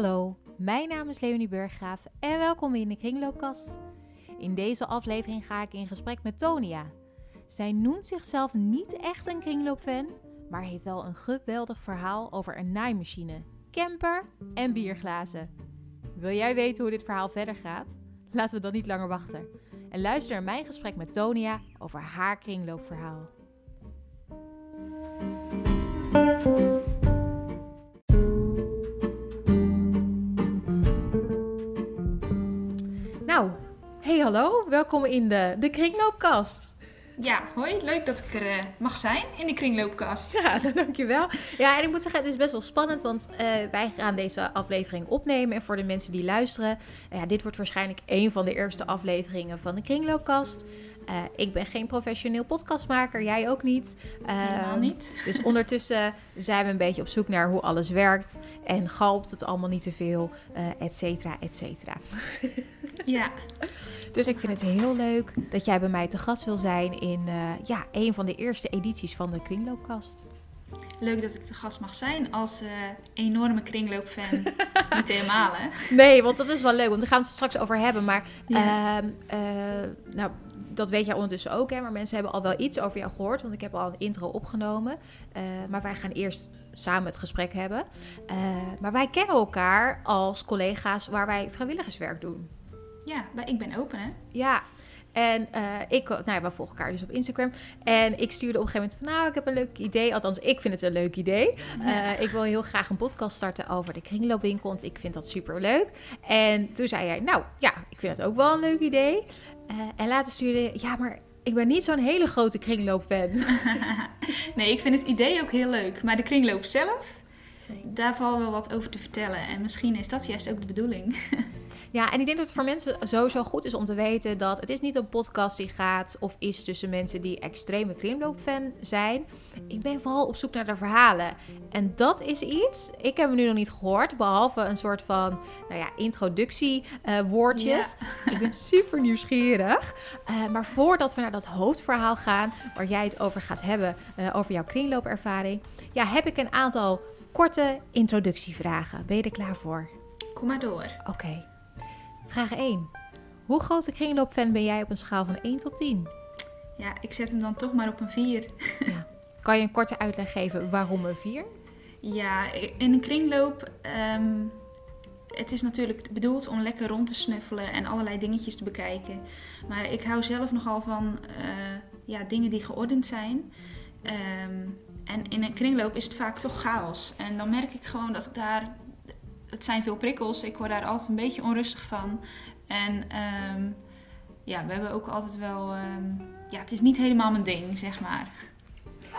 Hallo, mijn naam is Leonie Burggraaf en welkom in de Kringloopkast. In deze aflevering ga ik in gesprek met Tonia. Zij noemt zichzelf niet echt een kringloopfan, maar heeft wel een geweldig verhaal over een naaimachine, camper en bierglazen. Wil jij weten hoe dit verhaal verder gaat? Laten we dan niet langer wachten. En luister naar mijn gesprek met Tonia over haar kringloopverhaal. Hey hallo, welkom in de, de kringloopkast. Ja, hoi. Leuk dat ik er eh, mag zijn in de kringloopkast. Ja, dankjewel. Ja, en ik moet zeggen, het is best wel spannend, want eh, wij gaan deze aflevering opnemen. En voor de mensen die luisteren, eh, ja, dit wordt waarschijnlijk een van de eerste afleveringen van de kringloopkast. Eh, ik ben geen professioneel podcastmaker, jij ook niet. Helemaal Ehm, niet. Dus ondertussen zijn we een beetje op zoek naar hoe alles werkt. En galpt het allemaal niet te veel, eh et cetera, et cetera. Ja, Dus ik vind het heel leuk dat jij bij mij te gast wil zijn in eh, ja, een van de eerste edities van de Kringloopkast. Leuk dat ik de gast mag zijn als eh, enorme kringloopfan. niet helemaal, hè? Nee, want dat is wel leuk, want daar gaan we het straks over hebben. Maar Ja. ehm, eh, nou, dat weet jij ondertussen ook, hè? Maar mensen hebben al wel iets over jou gehoord, want ik heb al een intro opgenomen. Eh, maar wij gaan eerst samen het gesprek hebben. Maar wij kennen elkaar als collega's waar wij vrijwilligerswerk doen. Ja, maar ik ben open, hè? Ja, en eh, ik, nou ja, we volgen elkaar dus op Instagram. En ik stuurde op een gegeven moment van, nou, ik heb een leuk idee. Althans, ik vind het een leuk idee. Eh, ik wil heel graag een podcast starten over de kringloopwinkel, want ik vind dat super leuk. En toen zei jij, nou ja, ik vind het ook wel een leuk idee. Eh, en later stuurde je, ja, maar ik ben niet zo'n hele grote kringloopfan. nee, ik vind het idee ook heel leuk. Maar de kringloop zelf, daar valt wel wat over te vertellen. En misschien is dat juist ook de bedoeling. Ja, en ik denk dat het voor mensen sowieso goed is om te weten dat het is niet een podcast die gaat of is tussen mensen die extreme kringloopfan zijn. Ik ben vooral op zoek naar de verhalen. En dat is iets, ik heb hem nu nog niet gehoord, behalve een soort van, nou ja, introductiewoordjes. Ik ben super nieuwsgierig. Eh, maar voordat we naar dat hoofdverhaal gaan, waar jij het over gaat hebben, eh, over jouw kringloopervaring, ja, heb ik een aantal korte introductievragen. Ben je er klaar voor? Kom maar door. Oké. Vraag 1. Hoe grote kringloopfan ben jij op een schaal van 1 tot 10? Ja, ik zet hem dan toch maar op een 4. Kan je een korte uitleg geven waarom een 4? Ja, in een kringloop. ehm, het is natuurlijk bedoeld om lekker rond te snuffelen en allerlei dingetjes te bekijken. Maar ik hou zelf nogal van eh, ja, dingen die geordend zijn. Ehm, en in een kringloop is het vaak toch chaos. En dan merk ik gewoon dat ik daar. Het zijn veel prikkels. Ik word daar altijd een beetje onrustig van. En ehm, ja, we hebben ook altijd wel. ehm, ja, het is niet helemaal mijn ding, zeg maar.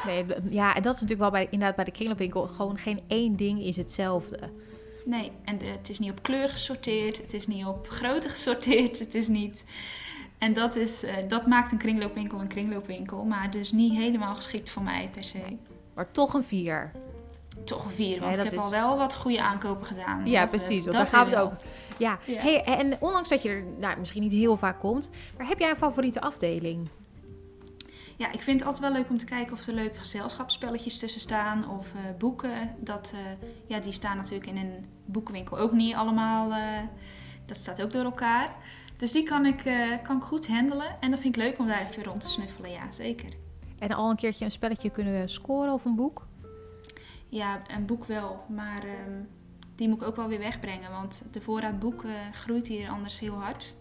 Nee, ja, en dat is natuurlijk wel bij, inderdaad bij de kringloopwinkel. Gewoon geen één ding is hetzelfde. Nee, en de- het is niet op kleur gesorteerd, het is niet op grootte gesorteerd, het is niet... En dat, is, eh, dat maakt een kringloopwinkel een kringloopwinkel, maar dus niet helemaal geschikt voor mij per se. Maar toch een 4. Toch een vier, Ja, want ik heb is- al wel wat goede aankopen gedaan. Ja, precies. Want dat daar gaat het ook. Ja, Ja. Hey, en ondanks dat je er nou, misschien niet heel vaak komt, maar heb jij een favoriete afdeling? Ja, ik vind het altijd wel leuk om te kijken of er leuke gezelschapsspelletjes tussen staan of eh, boeken. Dat, eh, ja, die staan natuurlijk in een boekenwinkel ook niet allemaal. eh, dat staat ook door elkaar. Dus die kan ik, kan ik goed handelen. En dat vind ik leuk om daar even rond te snuffelen, ja, zeker. En al een keertje een spelletje kunnen scoren of een boek? Ja, een boek wel, maar ehm, die moet ik ook wel weer wegbrengen. Want de voorraad boeken groeit hier anders heel hard.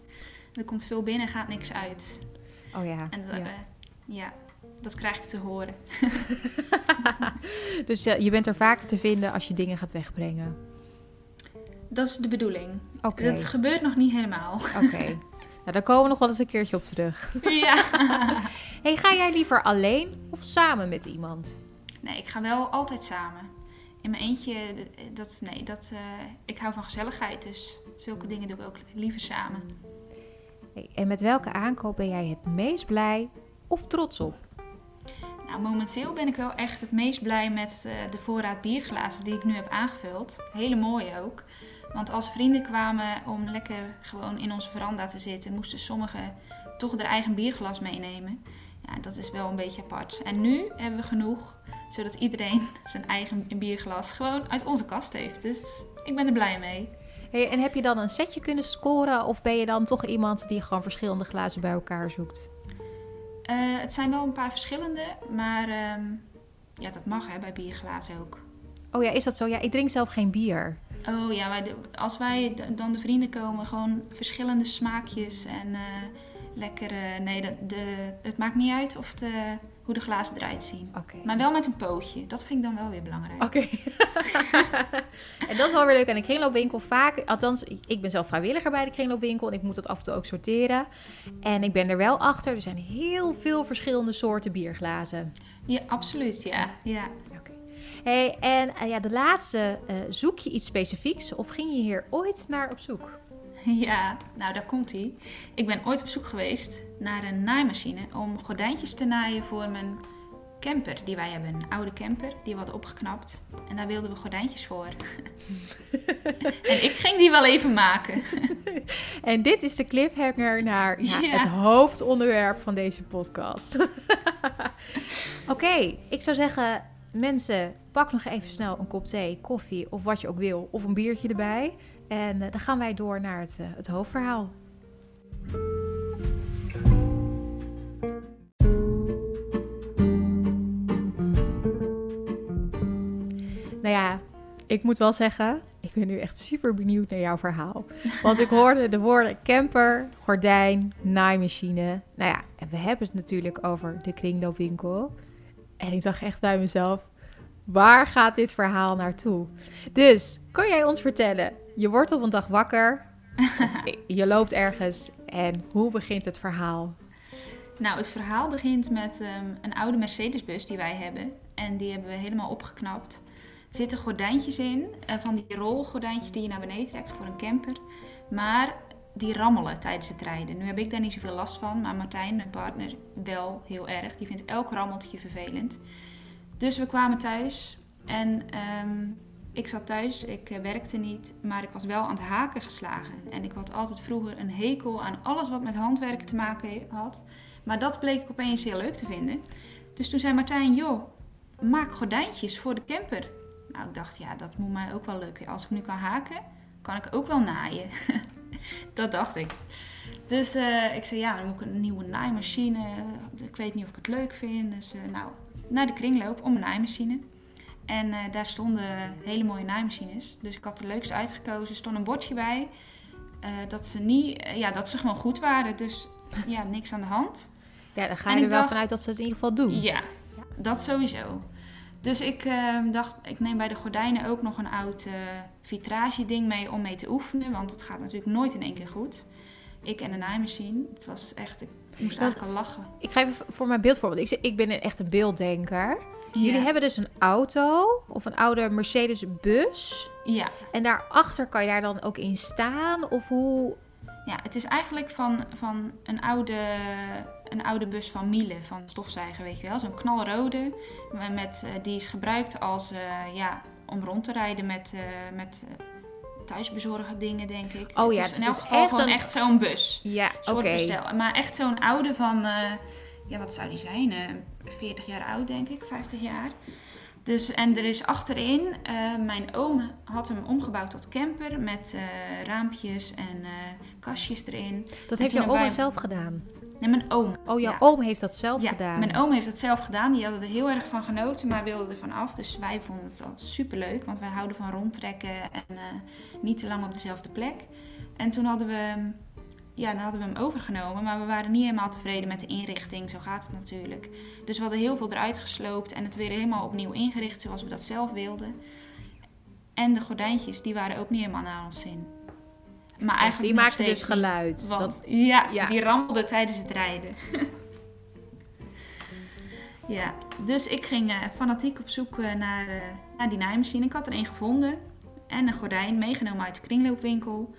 Er komt veel binnen, gaat niks uit. Oh ja. En ja. eh, ja, dat krijg ik te horen. Dus eh, je bent er vaker te vinden als je dingen gaat wegbrengen. Dat is de bedoeling. Oké. Dat gebeurt nog niet helemaal. Oké. nou, daar komen we nog wel eens een keertje op terug. ja. Hey, ga jij liever alleen of samen met iemand? Nee, ik ga wel altijd samen. In mijn eentje, dat, nee, dat, eh, ik hou van gezelligheid. Dus zulke dingen doe ik ook liever samen. En met welke aankoop ben jij het meest blij of trots op? Nou, momenteel ben ik wel echt het meest blij met eh, de voorraad bierglazen die ik nu heb aangevuld. Hele mooie ook. Want als vrienden kwamen om lekker gewoon in onze veranda te zitten, moesten sommigen toch hun eigen bierglas meenemen. Ja, dat is wel een beetje apart. En nu hebben we genoeg, Zodat iedereen zijn eigen bierglas gewoon uit onze kast heeft. Dus ik ben er blij mee. Hey, en heb je dan een setje kunnen scoren of ben je dan toch iemand die gewoon verschillende glazen bij elkaar zoekt? Eh, het zijn wel een paar verschillende, maar ehm, ja, dat mag hè, bij bierglazen ook. Oh ja, is dat zo? Ja, ik drink zelf geen bier. Oh ja, wij, als wij dan de vrienden komen, gewoon verschillende smaakjes en uh, lekkere. Nee, de, de, het maakt niet uit of de, hoe de glazen eruit zien. Maar wel met een pootje. Dat vind ik dan wel weer belangrijk. Oké. en dat is wel weer leuk aan de kringloopwinkel. Vaak, althans, ik ben zelf vrijwilliger bij de kringloopwinkel en ik moet dat af en toe ook sorteren. En ik ben er wel achter, er zijn heel veel verschillende soorten bierglazen. Ja, absoluut, ja. ja. Oké. Hey, en uh, ja, de laatste, uh, zoek je iets specifieks of ging je hier ooit naar op zoek? Ja, nou daar komt hij. Ik ben ooit op zoek geweest naar een naaimachine om gordijntjes te naaien voor mijn camper die wij hebben. Een oude camper, die we hadden opgeknapt. En daar wilden we gordijntjes voor. en ik ging die wel even maken. en dit is de cliffhanger naar ja, ja. het hoofdonderwerp van deze podcast. Oké, okay, ik zou zeggen, mensen, pak nog even snel een kop thee, koffie of wat je ook wil. Of een biertje erbij. En uh, dan gaan wij door naar het, uh, het hoofdverhaal. Nou ja, ik moet wel zeggen, ik ben nu echt super benieuwd naar jouw verhaal. Want ik hoorde de woorden camper, gordijn, naaimachine. Nou ja, en we hebben het natuurlijk over de kringloopwinkel. En ik dacht echt bij mezelf, waar gaat dit verhaal naartoe? Dus, kan jij ons vertellen, je wordt op een dag wakker, je loopt ergens en hoe begint het verhaal? Nou, het verhaal begint met um, een oude Mercedes-bus die wij hebben. En die hebben we helemaal opgeknapt. Er zitten gordijntjes in, uh, van die rolgordijntjes die je naar beneden trekt voor een camper. Maar die rammelen tijdens het rijden. Nu heb ik daar niet zoveel last van, maar Martijn, mijn partner, wel heel erg. Die vindt elk rammeltje vervelend. Dus we kwamen thuis en um, ik zat thuis, ik uh, werkte niet, maar ik was wel aan het haken geslagen. En ik had altijd vroeger een hekel aan alles wat met handwerken te maken had. Maar dat bleek ik opeens heel leuk te vinden. Dus toen zei Martijn, joh, maak gordijntjes voor de camper. Nou, ik dacht, ja, dat moet mij ook wel lukken. Als ik nu kan haken, kan ik ook wel naaien. dat dacht ik. Dus uh, ik zei, ja, dan moet ik een nieuwe naaimachine. Ik weet niet of ik het leuk vind. Dus uh, nou, naar de kringloop om een naaimachine. En uh, daar stonden hele mooie naaimachines. Dus ik had de leukste uitgekozen. Er stond een bordje bij. dat ze niet, ja, dat ze gewoon goed waren. Dus ja, niks aan de hand. Ja, dan ga je er wel dacht, vanuit dat ze het in ieder geval doen. Ja, dat sowieso. Dus ik uh, dacht, ik neem bij de gordijnen ook nog een oud vitrage ding mee om mee te oefenen. Want het gaat natuurlijk nooit in één keer goed. Ik en de naaimachine. Het was echt, ik moest eigenlijk al lachen. Ik ga even voor mijn beeldvoorbeeld. Ik, ik ben echt een beelddenker. Ja. Jullie hebben dus een auto of een oude Mercedes bus. Ja. En daarachter kan je daar dan ook in staan? Of hoe... Ja, het is eigenlijk van, van een, oude, een oude bus van Miele, van stofzuiger, weet je wel. Zo'n knalrode, met, uh, die is gebruikt als, uh, ja, om rond te rijden met, uh, met thuisbezorgen dingen, denk ik. Oh ja, het is in elk geval gewoon een... echt zo'n bus. Ja, oké. Okay. Maar echt zo'n oude van, ja, wat zou die zijn? 40 jaar oud, denk ik, 50 jaar. Dus, en er is achterin, uh, mijn oom had hem omgebouwd tot camper met uh, raampjes en uh, kastjes erin. Dat heeft jouw oom zelf gedaan? Nee, mijn oom. Oh, jouw ja. oom heeft dat zelf ja, gedaan? mijn oom heeft dat zelf gedaan. Die had er heel erg van genoten, maar wilde er van af. Dus wij vonden het al super leuk, want wij houden van rondtrekken en niet te lang op dezelfde plek. En toen hadden we ja, dan hadden we hem overgenomen. Maar we waren niet helemaal tevreden met de inrichting. Zo gaat het natuurlijk. Dus we hadden heel veel eruit gesloopt en het weer helemaal opnieuw ingericht zoals we dat zelf wilden. En de gordijntjes, die waren ook niet helemaal naar ons zin. Maar eigenlijk die maakten dus geluid. Want, dat, ja, ja, die rammelden tijdens het rijden. ja, dus ik ging uh, fanatiek op zoek naar, uh, naar die naaimachine. Ik had er een gevonden. En een gordijn meegenomen uit de kringloopwinkel.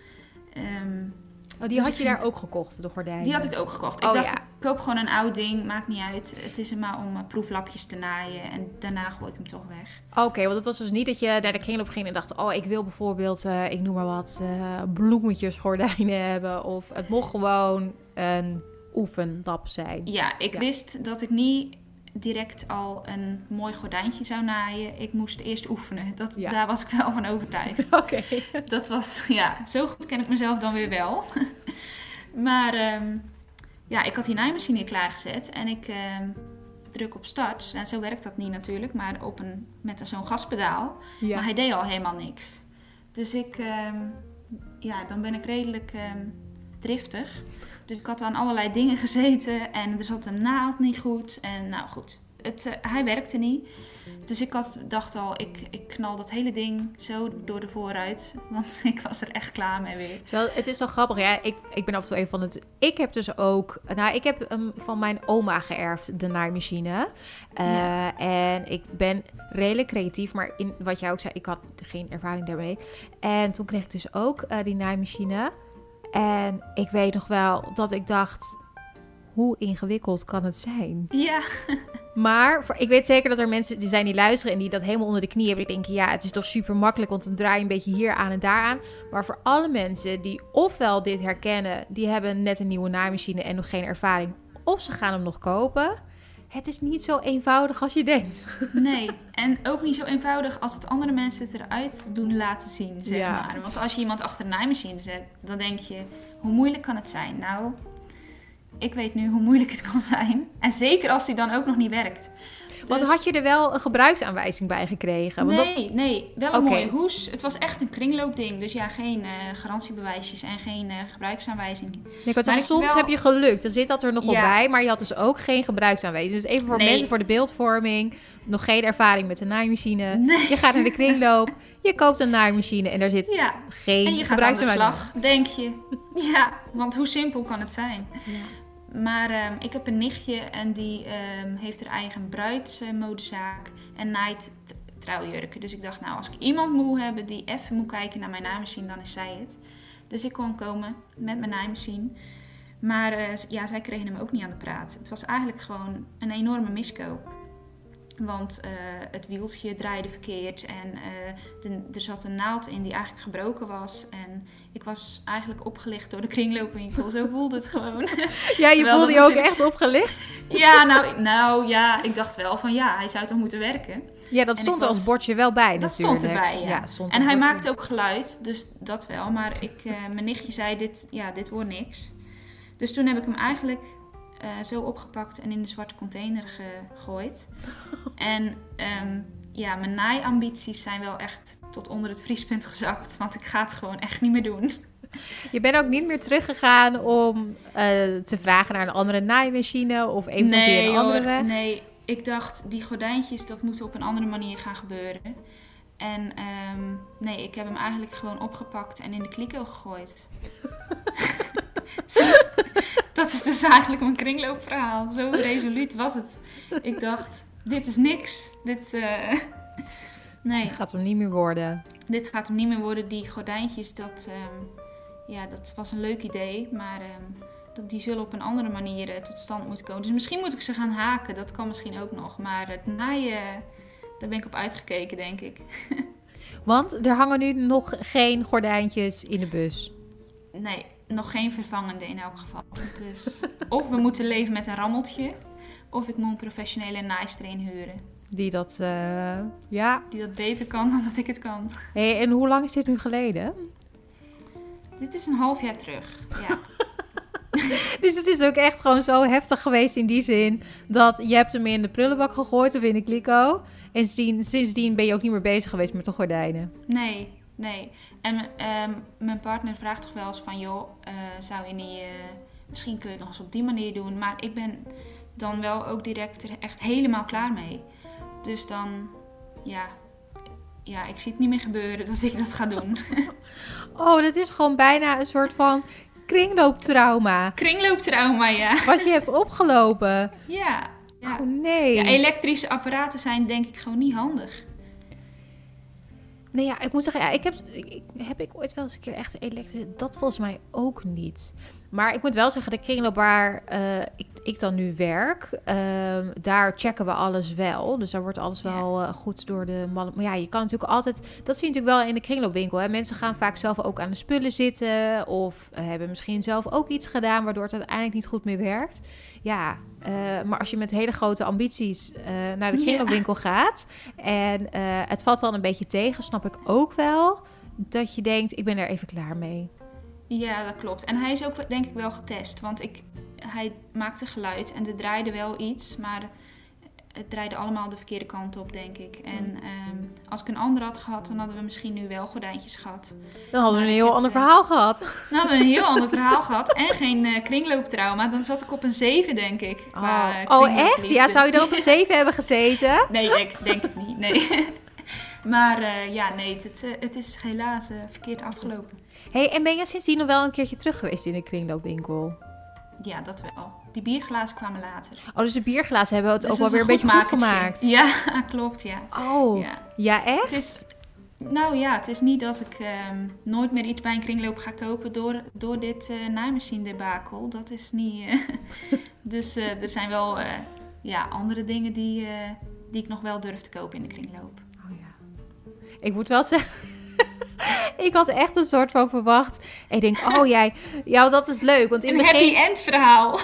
Um, Oh, die dus had je daar ook gekocht, de gordijnen? Die had ik ook gekocht. Ik oh, dacht, ja. ik koop gewoon een oud ding, maakt niet uit. Het is er maar om uh, proeflapjes te naaien en daarna gooi ik hem toch weg. Oké, okay, want het was dus niet dat je naar de kringloop ging en dacht... oh, ik wil bijvoorbeeld, uh, ik noem maar wat, uh, bloemetjes gordijnen hebben. Of het mocht gewoon een oefenlap zijn. Ja, ik ja. wist dat ik niet direct al een mooi gordijntje zou naaien. Ik moest eerst oefenen. Dat, Ja. Daar was ik wel van overtuigd. Oké. Dat was, ja, zo goed ken ik mezelf dan weer wel. maar ehm, ja, ik had die naaimachine klaargezet en ik ehm, druk op start. En zo werkt dat niet natuurlijk, maar op een, met zo'n gaspedaal. Maar hij deed al helemaal niks. Dus ik, ehm, ja, dan ben ik redelijk driftig. Dus ik had aan allerlei dingen gezeten en er zat een naald niet goed. En nou goed, het, eh, hij werkte niet. Dus ik had, dacht al, ik, ik knal dat hele ding zo door de vooruit. Want ik was er echt klaar mee weer. Terwijl, het is zo grappig, ja. Ik, ik ben af en toe een van het... Ik heb dus ook... Nou, ik heb hem van mijn oma geërfd, de naaimachine. Eh, Ja. En ik ben redelijk creatief, maar in wat jij ook zei, ik had geen ervaring daarmee. En toen kreeg ik dus ook eh, die naaimachine. En ik weet nog wel dat ik dacht, hoe ingewikkeld kan het zijn? Ja, Maar voor, ik weet zeker dat er mensen die zijn die luisteren en die dat helemaal onder de knie hebben. Die denken, ja, het is toch super makkelijk, want dan draai je een beetje hier aan en daar aan. Maar voor alle mensen die ofwel dit herkennen, die hebben net een nieuwe naaimachine en nog geen ervaring. Of ze gaan hem nog kopen. Het is niet zo eenvoudig als je denkt. nee. En ook niet zo eenvoudig als het andere mensen het eruit doen laten zien, zeg Ja. maar. Want als je iemand achter een naaimachine zet, dan denk je, hoe moeilijk kan het zijn? Nou, ik weet nu hoe moeilijk het kan zijn. En zeker als die dan ook nog niet werkt. Want Dus- had je er wel een gebruiksaanwijzing bij gekregen? Want dat- Nee, nee, wel een Oké. mooie hoes. Het was echt een kringloopding. Dus ja, geen eh, garantiebewijsjes en geen eh, gebruiksaanwijzing. ik had Maar soms wel- heb je gelukt. Dan zit dat er nog wel Ja. bij. Maar je had dus ook geen gebruiksaanwijzing. Dus even voor Nee. mensen voor de beeldvorming. Nog geen ervaring met de naaimachine. Nee. Je gaat naar de kringloop. Je koopt een naaimachine en daar zit Ja, geen en je gaat aan de gebruiksaanwijzing. slag, denk je. Ja, want hoe simpel kan het zijn? Maar ehm, ik heb een nichtje en die ehm, heeft haar eigen bruidsmodezaak en naait trouwjurken. Dus ik dacht, nou, als ik iemand moet hebben die even moet kijken naar mijn naaimachine, dan is zij het. Dus ik kon komen met mijn naaimachine. Maar eh, ja, zij kregen hem ook niet aan de praat. Het was eigenlijk gewoon een enorme miskoop. Want eh, het wieltje draaide verkeerd en eh, de- er zat een naald in die eigenlijk gebroken was. En ik was eigenlijk opgelicht door de kringloopwinkel. Zo voelde het gewoon. Ja, je Terwijl voelde dat je ook echt opgelicht. ja, nou, nou ja, ik dacht wel van ja, hij zou toch moeten werken. Ja, dat En stond als bordje wel bij Dat natuurlijk. stond erbij, ja. stond En hij bordje. maakte ook geluid, dus dat wel. Maar ik, eh, mijn nichtje zei, dit, ja, dit wordt niks. Dus toen heb ik hem eigenlijk eh, zo opgepakt en in de zwarte container gegooid. en ehm, ja, mijn naaiambities zijn wel echt tot onder het vriespunt gezakt. Want ik ga het gewoon echt niet meer doen. Je bent ook niet meer teruggegaan om eh, te vragen naar een andere naaimachine of eventueel via een hoor, andere weg. Nee, ik dacht, die gordijntjes, dat moet op een andere manier gaan gebeuren. En ehm, nee, ik heb hem eigenlijk gewoon opgepakt en in de kliko gegooid. Zo, dat is dus eigenlijk mijn kringloopverhaal. Zo resoluut was het. Ik dacht, dit is niks. Dit, eh, nee, Dat gaat hem niet meer worden. dit gaat hem niet meer worden. Die gordijntjes, dat, ehm, ja, dat was een leuk idee. Maar ehm, dat, die zullen op een andere manier eh, tot stand moeten komen. Dus misschien moet ik ze gaan haken. Dat kan misschien ook nog. Maar het naaien, daar ben ik op uitgekeken, denk ik. Want er hangen nu nog geen gordijntjes in de bus. Nee, nog geen vervangende in elk geval. Dus of we moeten leven met een rammeltje. Of ik moet een professionele naaister inhuren. Die dat, eh, ja. Die dat beter kan dan dat ik het kan. Hey, en hoe lang is dit nu geleden? Dit is een half jaar terug. Ja. Dus het is ook echt gewoon zo heftig geweest in die zin dat je hebt hem in de prullenbak gegooid of in de kliko. En sindsdien, sindsdien ben je ook niet meer bezig geweest met de gordijnen. Nee, nee. En ehm, mijn partner vraagt toch wel eens van... joh, eh, zou je niet... eh, misschien kun je het nog eens op die manier doen. Maar ik ben dan wel ook direct er echt helemaal klaar mee. Dus dan, ja... Ja, ik zie het niet meer gebeuren dat ik dat ga doen. Oh, dat is gewoon bijna een soort van kringlooptrauma. Kringlooptrauma, ja. Wat je hebt opgelopen. Ja. ja. Oh nee. Ja, elektrische apparaten zijn denk ik gewoon niet handig. Nee, ja, ik moet zeggen, ja, ik heb, ik, heb ik ooit wel eens een keer echt elektrisch... Dat volgens mij ook niet. Maar ik moet wel zeggen, de kringloop waar eh, ik, ik dan nu werk, ehm, daar checken we alles wel. Dus daar wordt alles Ja. wel eh, goed door de mannen. Maar ja, je kan natuurlijk altijd, dat zie je natuurlijk wel in de kringloopwinkel. Hè. Mensen gaan vaak zelf ook aan de spullen zitten of eh, hebben misschien zelf ook iets gedaan waardoor het uiteindelijk niet goed meer werkt. Ja, maar als je met hele grote ambities naar de Ja. kringloopwinkel gaat en het valt dan een beetje tegen, snap ik ook wel dat je denkt, ik ben er even klaar mee. Ja, dat klopt. En hij is ook denk ik wel getest. Want ik, hij maakte geluid en er draaide wel iets. Maar het draaide allemaal de verkeerde kant op, denk ik. En ehm, als ik een ander had gehad, dan hadden we misschien nu wel gordijntjes gehad. Dan hadden we een heel heb, ander eh, verhaal gehad. Dan hadden we een heel ander verhaal gehad. En geen eh, kringlooptrauma. Dan zat ik op een 7, denk ik. qua, Oh, oh echt? Ja, zou je dan op een 7 hebben gezeten? Nee, ik denk het niet. Nee. maar eh, ja, nee, het, het is helaas verkeerd afgelopen. Hey, en ben je sindsdien nog wel een keertje terug geweest in de kringloopwinkel? Ja, dat wel. Die bierglazen kwamen later. Oh, dus de bierglazen hebben het Dus ook wel weer een beetje goed gemaakt. Ja, klopt, ja. Oh, ja, ja. echt? Het is, nou ja, het is niet dat ik ehm, nooit meer iets bij een kringloop ga kopen door, door dit eh naaimachine debakel. Dat is niet... eh, dus eh, er zijn wel ja, andere dingen die, die ik nog wel durf te kopen in de kringloop. Oh, ja. Ik moet wel zeggen... ik had echt een soort van verwacht. Ik denk, oh jij, ja, dat is leuk. Want in Een begin... happy end verhaal.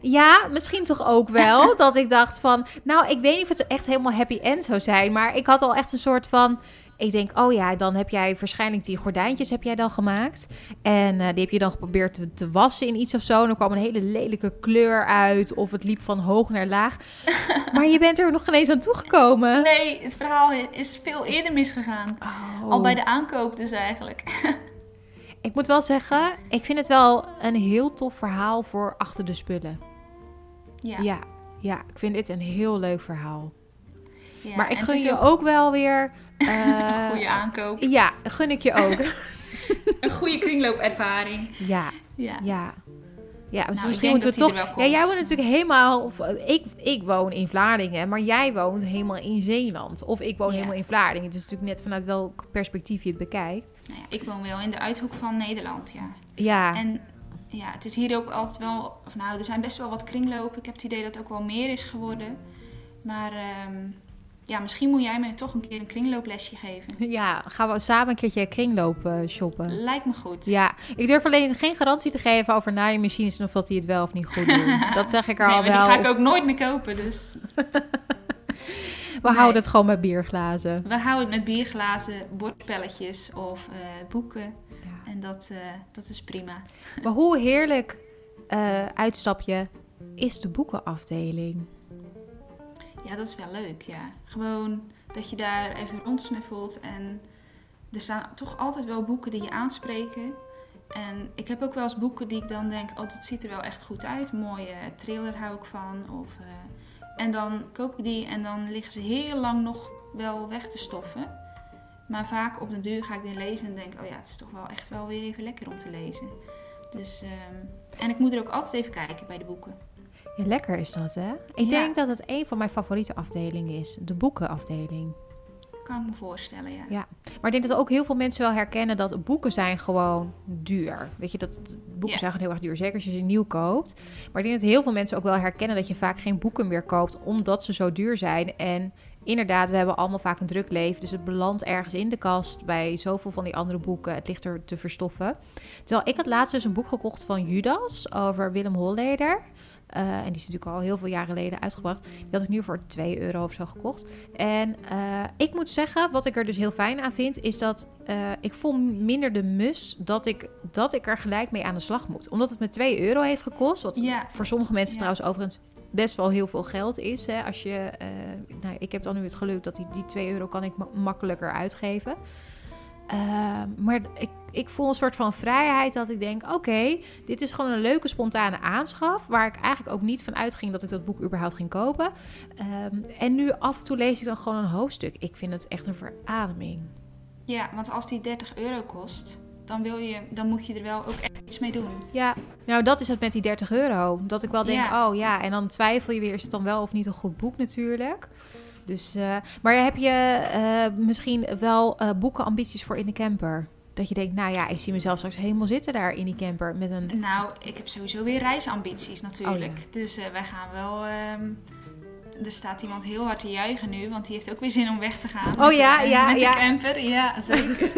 Ja, misschien toch ook wel. dat ik dacht van, nou, ik weet niet of het echt helemaal happy end zou zijn. Maar ik had al echt een soort van... Ik denk, oh ja, dan heb jij waarschijnlijk die gordijntjes heb jij dan gemaakt. En eh, die heb je dan geprobeerd te, te wassen in iets of zo. En er kwam een hele lelijke kleur uit. Of het liep van hoog naar laag. maar je bent er nog geen eens aan toegekomen. Nee, het verhaal is veel eerder misgegaan. Oh. Al bij de aankoop dus eigenlijk. Ik moet wel zeggen, ik vind het wel een heel tof verhaal voor achter de spullen. Ja. Ja, ja, ik vind dit een heel leuk verhaal. Ja, maar ik gun je ook wel weer... een eh, goede aankoop. Ja, gun ik je ook. Een goede kringloopervaring. ja, Ja. ja. Ja, dus Nou, misschien moeten we toch... Ja, jij woont natuurlijk helemaal... Of, eh, ik, ik woon in Vlaardingen, maar jij woont helemaal in Zeeland. Of ik woon Ja. helemaal in Vlaardingen. Het is natuurlijk net vanuit welk perspectief je het bekijkt. Nou ja, ik woon wel in de uithoek van Nederland, ja. Ja, En ja, het is hier ook altijd wel... Of nou, er zijn best wel wat kringlopen. Ik heb het idee dat het ook wel meer is geworden. Maar ehm, ja, misschien moet jij me toch een keer een kringlooplesje geven. ja, gaan we samen een keertje kringloop eh, shoppen. Lijkt me goed. Ja, ik durf alleen geen garantie te geven over naaimachines en of dat die het wel of niet goed doen. Dat zeg ik er Nee, al wel. die ga ik ook nooit meer kopen, dus... We houden het gewoon met bierglazen. We houden het met bierglazen, bordspelletjes of eh, boeken. Ja. En dat, eh, dat is prima. Maar hoe heerlijk eh, uitstapje is de boekenafdeling? Ja, dat is wel leuk, ja. Gewoon dat je daar even rondsnuffelt en er staan toch altijd wel boeken die je aanspreken. En ik heb ook wel eens boeken die ik dan denk, oh, dat ziet er wel echt goed uit. Mooie thriller hou ik van. Of, eh, en dan koop ik die en dan liggen ze heel lang nog wel weg te stoffen. Maar vaak op de duur ga ik die lezen en denk, oh ja, het is toch wel echt wel weer even lekker om te lezen. Dus, ehm, en ik moet er ook altijd even kijken bij de boeken. Ja, lekker is dat, hè? Ik Ja. denk dat het een van mijn favoriete afdelingen is. De boekenafdeling. Kan ik me voorstellen, ja. Ja. Maar ik denk dat ook heel veel mensen wel herkennen dat boeken zijn gewoon duur. Weet je, dat boeken Ja. zijn gewoon heel erg duur. Zeker als je ze nieuw koopt. Maar ik denk dat heel veel mensen ook wel herkennen dat je vaak geen boeken meer koopt omdat ze zo duur zijn. En inderdaad, we hebben allemaal vaak een druk leven. Dus het belandt ergens in de kast bij zoveel van die andere boeken. Het ligt er te verstoffen. Terwijl ik had laatst dus een boek gekocht van Judas over Willem Holleder. Eh, en die is natuurlijk al heel veel jaren geleden uitgebracht. Die had ik nu voor 2 euro of zo gekocht. En eh, ik moet zeggen, wat ik er dus heel fijn aan vind, is dat eh, ik voel minder de mus dat ik, dat ik er gelijk mee aan de slag moet. Omdat het me 2 euro heeft gekost. Wat Ja, voor sommige mensen Ja. trouwens overigens best wel heel veel geld is. Hè, als je, nou, ik heb dan nu het geluk dat die, die 2 euro kan ik ma- makkelijker uitgeven. Eh, maar ik, ik voel een soort van vrijheid dat ik denk: oké, dit is gewoon een leuke spontane aanschaf. Waar ik eigenlijk ook niet van uitging dat ik dat boek überhaupt ging kopen. Ehm, en nu af en toe lees ik dan gewoon een hoofdstuk. Ik vind het echt een verademing. Ja, want als die 30 euro kost, dan, wil je, dan moet je er wel ook echt iets mee doen. Ja, nou dat is het met die 30 euro. Dat ik wel denk, Ja. oh ja, en dan twijfel je weer, is het dan wel of niet een goed boek natuurlijk. Dus, eh, maar heb je eh, misschien wel eh, boekenambities voor in de camper? dat je denkt, nou ja, ik zie mezelf straks helemaal zitten daar in die camper met een... Nou, ik heb sowieso weer reisambities natuurlijk. Oh, ja. Dus wij gaan wel... ehm, er staat iemand heel hard te juichen nu, want die heeft ook weer zin om weg te gaan. Oh met, ja, ja, met ja. de camper. Ja, zeker.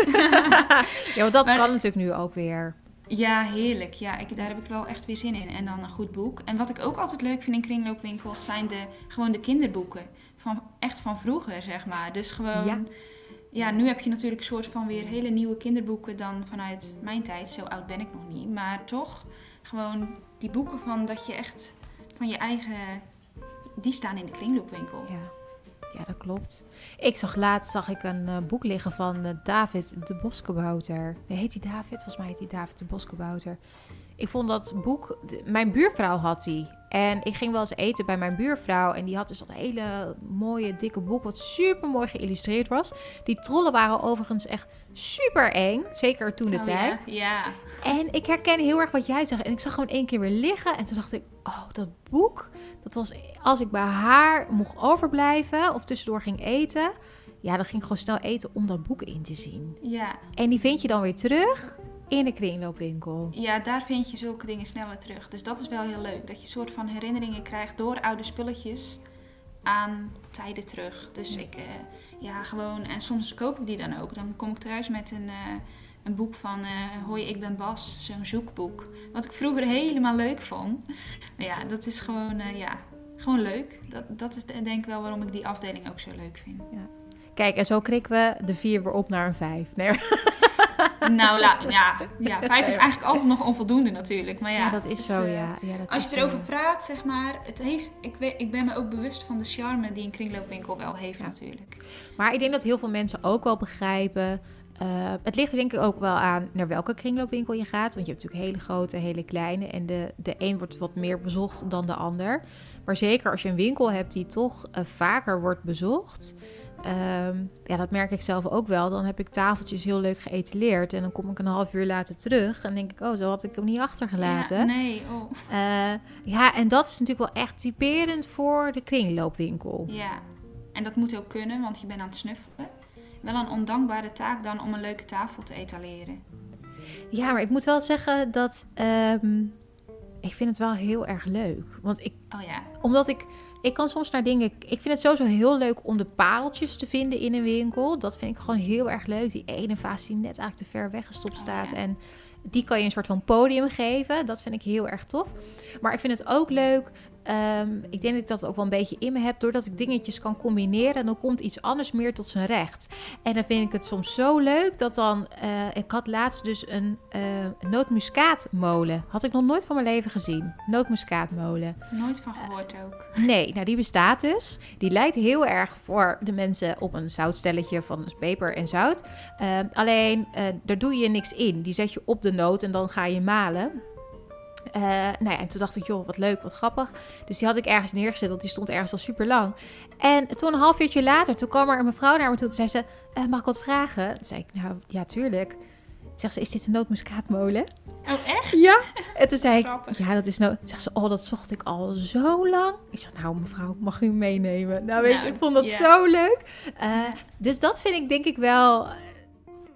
ja, want dat Maar- kan natuurlijk nu ook weer. Ja, heerlijk. Ja, ik, daar heb ik wel echt weer zin in. En dan een goed boek. En wat ik ook altijd leuk vind in kringloopwinkels zijn de, gewoon de kinderboeken. Van, echt van vroeger, zeg maar. Dus gewoon... Ja. Ja. nu heb je natuurlijk een soort van weer hele nieuwe kinderboeken dan vanuit mijn tijd. Zo oud ben ik nog niet. Maar toch, gewoon die boeken van dat je echt van je eigen... Die staan in de kringloopwinkel. Ja. ja, dat klopt. Ik zag laatst zag ik een eh, boek liggen van eh, David de Boskabouter. Nee, heet hij David? Volgens mij heet hij David de Boskabouter. Ik vond dat boek... de- Mijn buurvrouw had die. En ik ging wel eens eten bij mijn buurvrouw. En die had dus dat hele mooie, dikke boek... wat super mooi geïllustreerd was. Die trollen waren overigens echt super eng. Zeker toen de Oh, tijd. Ja. ja. En ik herken heel erg wat jij zegt. En ik zag gewoon één keer weer liggen. En toen dacht ik, oh, dat boek. Dat was als ik bij haar mocht overblijven of tussendoor ging eten. Ja, dan ging ik gewoon snel eten om dat boek in te zien. Ja. En die vind je dan weer terug in de kringloopwinkel. Ja, daar vind je zulke dingen sneller terug. Dus dat is wel heel leuk. Dat je een soort van herinneringen krijgt door oude spulletjes aan tijden terug. Dus ik, eh, ja, gewoon... En soms koop ik die dan ook. Dan kom ik thuis met een, eh, een boek van eh, Hoi, ik ben Bas. Zo'n zoekboek. Wat ik vroeger helemaal leuk vond. Maar ja, dat is gewoon, ja, gewoon leuk. Dat, dat is denk ik wel waarom ik die afdeling ook zo leuk vind. Kijk, en zo krikken we de vier weer op naar een vijf. Nee, Nou, la, ja, ja, vijf is eigenlijk altijd nog onvoldoende natuurlijk. Maar ja, ja, dat is zo, eh, ja. ja dat Als je erover praat, zeg maar, het heeft, ik, weet, ik ben me ook bewust van de charme die een kringloopwinkel wel heeft Ja. natuurlijk. Maar ik denk dat heel veel mensen ook wel begrijpen. eh, het ligt denk ik ook wel aan naar welke kringloopwinkel je gaat. Want je hebt natuurlijk hele grote, hele kleine. En de, de een wordt wat meer bezocht dan de ander. Maar zeker als je een winkel hebt die toch eh, vaker wordt bezocht. Ehm, ja, dat merk ik zelf ook wel. Dan heb ik tafeltjes heel leuk geëtaleerd. En dan kom ik een half uur later terug. En denk ik, oh, zo had ik hem niet achtergelaten. Ja, nee, oh. Eh, ja, en dat is natuurlijk wel echt typerend voor de kringloopwinkel. Ja, en dat moet ook kunnen, want je bent aan het snuffelen. Wel een ondankbare taak dan om een leuke tafel te etaleren. Ja, maar ik moet wel zeggen dat ehm, ik vind het wel heel erg leuk. Want ik, Oh ja, omdat ik, ik kan soms naar dingen. Ik vind het sowieso heel leuk om de pareltjes te vinden in een winkel. Dat vind ik gewoon heel erg leuk. Die ene vaas die net eigenlijk te ver weggestopt Oh, staat. ja. En die kan je een soort van podium geven. Dat vind ik heel erg tof. Maar ik vind het ook leuk. Ehm, ik denk dat ik dat ook wel een beetje in me heb. Doordat ik dingetjes kan combineren. En dan komt iets anders meer tot zijn recht. En dan vind ik het soms zo leuk dat dan. eh, ik had laatst dus een eh nootmuskaatmolen. Had ik nog nooit van mijn leven gezien. Nootmuskaatmolen. nooit van gehoord ook. Nee, nou die bestaat dus. Die lijkt heel erg voor de mensen op een zoutstelletje van peper en zout. Ehm, alleen, eh, daar doe je niks in. Die zet je op de noot en dan ga je malen. Eh, nou ja, en toen dacht ik, joh, wat leuk, wat grappig. Dus die had ik ergens neergezet, want die stond ergens al super lang. En toen een half uurtje later, toen kwam er een mevrouw naar me toe. Toen zei ze, eh, mag ik wat vragen? Toen zei ik, nou, ja, tuurlijk. Zegt ze, is dit een nootmuskaatmolen? Oh, echt? Ja. En toen zei ik, Grappig. ja, dat is nou... Zegt ze, oh, dat zocht ik al zo lang. Ik zeg, nou mevrouw, mag u meenemen? Nou, weet je, Nou, ik vond dat zo leuk. Eh, dus dat vind ik denk ik wel...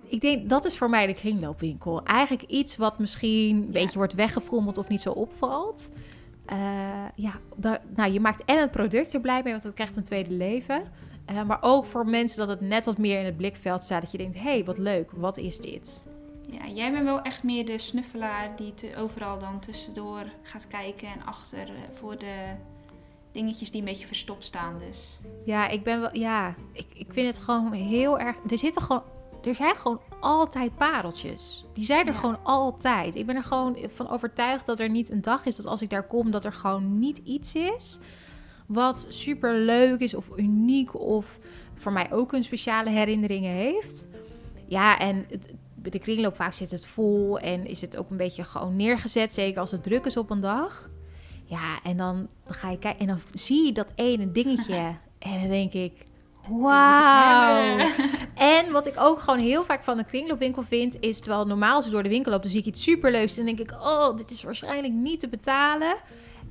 Ik denk, dat is voor mij de kringloopwinkel. Eigenlijk iets wat misschien een beetje wordt weggefrommeld of niet zo opvalt. Eh, ja, nou, je maakt en het product er blij mee, want het krijgt een tweede leven. Eh, maar ook voor mensen dat het net wat meer in het blikveld staat. Dat je denkt, hé, hey, wat leuk, wat is dit? Ja, jij bent wel echt meer de snuffelaar die te, overal dan tussendoor gaat kijken en achter eh, voor de dingetjes die een beetje verstopt staan. Dus Ja, ik ben wel. Ja, ik, ik vind het gewoon heel erg. Er zitten gewoon. Er zijn gewoon altijd pareltjes. Die zijn er Ja. gewoon altijd. Ik ben er gewoon van overtuigd dat er niet een dag is dat als ik daar kom, dat er gewoon niet iets is. Wat super leuk is of uniek of voor mij ook een speciale herinneringen heeft. Ja, en het- bij de kringloop vaak zit het vol en is het ook een beetje gewoon neergezet. Zeker als het druk is op een dag. Ja, en dan ga je kijken en dan zie je dat ene dingetje. en dan denk ik, wauw. En wat ik ook gewoon heel vaak van een kringloopwinkel vind, is terwijl normaal als ik door de winkel loop, dan zie ik iets superleuks. En dan denk ik, oh, dit is waarschijnlijk niet te betalen.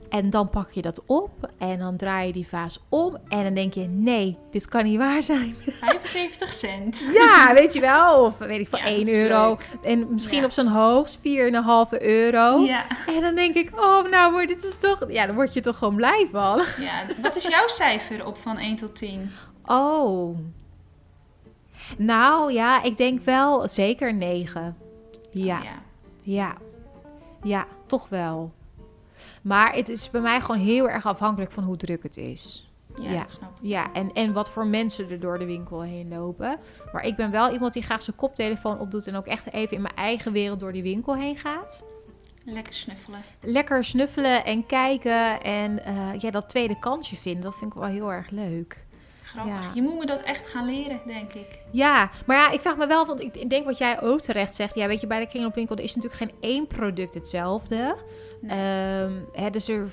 En dan pak je dat op en dan draai je die vaas om. En dan denk je, nee, dit kan niet waar zijn. 75 cent. Ja, weet je wel. Of weet ik van Ja, 1 dat is euro. leuk. En misschien Ja. op zijn hoogst 4,5 euro. Ja. En dan denk ik, oh nou, dit is toch... Ja, dan word je toch gewoon blij van. ja. Wat is jouw cijfer op van 1 tot 10? Oh. Nou ja, ik denk wel zeker 9. Ja, ja. ja. Ja, toch wel. Maar het is bij mij gewoon heel erg afhankelijk van hoe druk het is. Ja, Ja. dat snap ik. Ja, en, en wat voor mensen er door de winkel heen lopen. Maar ik ben wel iemand die graag zijn koptelefoon opdoet en ook echt even in mijn eigen wereld door die winkel heen gaat. Lekker snuffelen. Lekker snuffelen en kijken en eh, ja, dat tweede kansje vinden, dat vind ik wel heel erg leuk. Grappig. Ja. Je moet me dat echt gaan leren, denk ik. Ja, maar ja, ik vraag me wel, want ik denk wat jij ook terecht zegt. Ja, weet je, bij de kringloopwinkel is natuurlijk geen één product hetzelfde. Nee. Ehm, hè, dus er,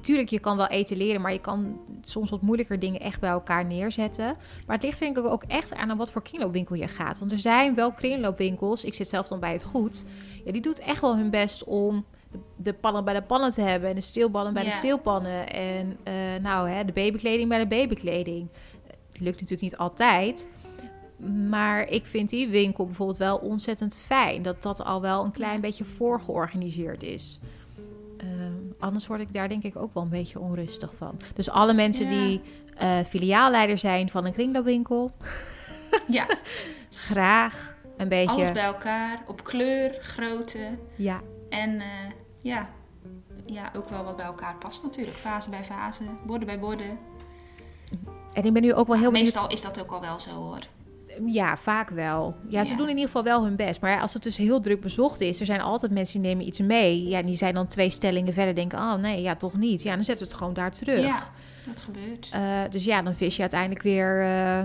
tuurlijk, je kan wel etaleren, maar je kan soms wat moeilijker dingen echt bij elkaar neerzetten. Maar het ligt denk ik ook echt aan aan wat voor kringloopwinkel je gaat. Want er zijn wel kringloopwinkels, ik zit zelf dan bij het goed, ja, die doet echt wel hun best om de, pannen bij de pannen te hebben en de steelballen bij de steelpannen. En eh, nou, hè, de babykleding bij de babykleding. Het lukt natuurlijk niet altijd. Maar ik vind die winkel bijvoorbeeld wel ontzettend fijn. Dat dat al wel een klein beetje voorgeorganiseerd is. Ehm, anders word ik daar denk ik ook wel een beetje onrustig van. Dus alle mensen Ja. die eh, filiaalleider zijn van een kringloopwinkel, Ja, graag een beetje. alles bij elkaar. Op kleur, grootte. Ja, En eh, ja. ja, ook wel wat bij elkaar past natuurlijk. Fase bij fase, borden bij borden. en ik ben nu ook wel heel benieuwd. Meestal is dat ook al wel zo hoor. Ja, vaak wel. Ja, ze doen in ieder geval wel hun best. Maar als het dus heel druk bezocht is, er zijn altijd mensen die nemen iets mee. Ja, en die zijn dan twee stellingen verder denken, oh nee, ja, toch niet. Ja, dan zetten ze het gewoon daar terug. Ja, dat gebeurt. Eh, dus ja, dan vis je uiteindelijk weer eh,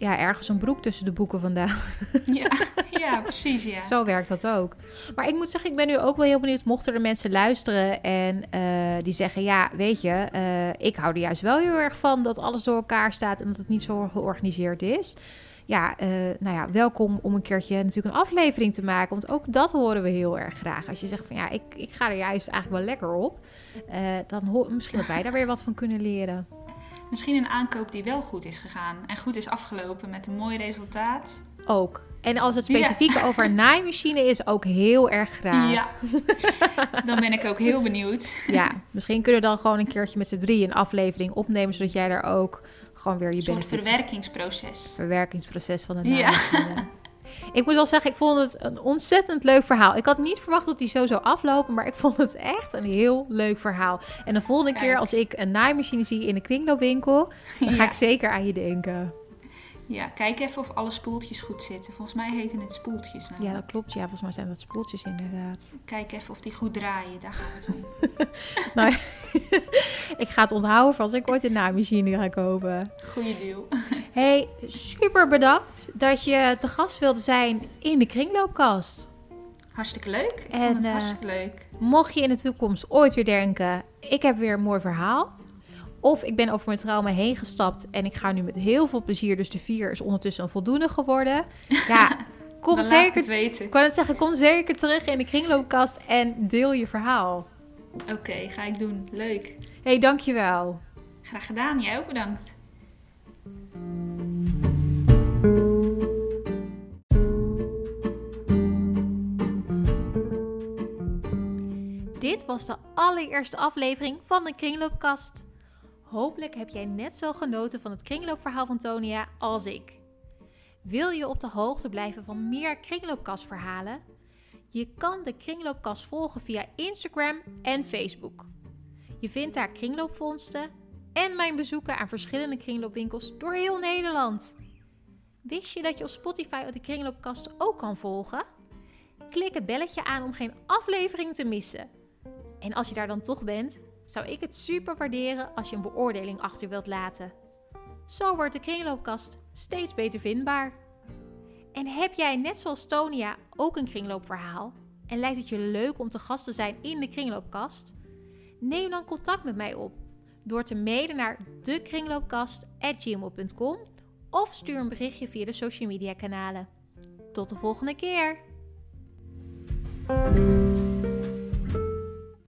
ja, ergens een broek tussen de boeken vandaan. ja, ja, precies ja. Zo werkt dat ook. Maar ik moet zeggen, ik ben nu ook wel heel benieuwd mochten er mensen luisteren en eh, die zeggen, ja, weet je, eh, ik hou er juist wel heel erg van dat alles door elkaar staat en dat het niet zo georganiseerd is. Ja, eh, nou ja, welkom om een keertje natuurlijk een aflevering te maken, want ook dat horen we heel erg graag. Als je zegt van ja, ik, ik ga er juist eigenlijk wel lekker op, dan misschien dat wij daar weer wat van kunnen leren. Misschien een aankoop die wel goed is gegaan en goed is afgelopen met een mooi resultaat. Ook. En als het Ja. specifiek over naaimachine is, ook heel erg graag. Ja, dan ben ik ook heel benieuwd. Ja, misschien kunnen we dan gewoon een keertje met z'n drie een aflevering opnemen, zodat jij daar ook gewoon weer je Een soort benefits- verwerkingsproces. verwerkingsproces van de Ja. Ik moet wel zeggen, ik vond het een ontzettend leuk verhaal. Ik had niet verwacht dat die zo zou aflopen, maar ik vond het echt een heel leuk verhaal. En de volgende Kijk. keer als ik een naaimachine zie in de kringloopwinkel, dan ga Ja. ik zeker aan je denken. Ja, kijk even of alle spoeltjes goed zitten. Volgens mij heten het spoeltjes. Ja, dat klopt. Ja, volgens mij zijn dat spoeltjes inderdaad. Kijk even of die goed draaien, daar gaat het om. Nou, ik ga het onthouden voor als ik ooit een naaimachine ga kopen. Goeie deal. Hey, super bedankt dat je te gast wilde zijn in de kringloopkast. Hartstikke leuk. Ik En, vond het eh, hartstikke leuk. Mocht je in de toekomst ooit weer denken, ik heb weer een mooi verhaal. Of ik ben over mijn trauma heen gestapt en ik ga nu met heel veel plezier. Dus de vier is ondertussen een voldoende geworden. Ja, kom Dan ik zeker. het weten. Ik wou net zeggen, kom zeker terug in de kringloopkast en deel je verhaal. Oké, ga ik doen. Leuk. hey, dankjewel. Graag gedaan. Jij ook bedankt. Dit was de allereerste aflevering van de Kringloopkast. Hopelijk heb jij net zo genoten van het kringloopverhaal van Tonia als ik. Wil je op de hoogte blijven van meer kringloopkastverhalen? Je kan de Kringloopkast volgen via Instagram en Facebook. Je vindt daar kringloopvondsten en mijn bezoeken aan verschillende kringloopwinkels door heel Nederland. Wist je dat je op Spotify de Kringloopkast ook kan volgen? Klik het belletje aan om geen aflevering te missen. En als je daar dan toch bent, zou ik het super waarderen als je een beoordeling achter wilt laten. Zo wordt de kringloopkast steeds beter vindbaar. En heb jij net zoals Tonia ook een kringloopverhaal en lijkt het je leuk om te gast te zijn in de kringloopkast? Neem dan contact met mij op door te mailen naar dekringloopkast@gmail.com of stuur een berichtje via de social media kanalen. Tot de volgende keer.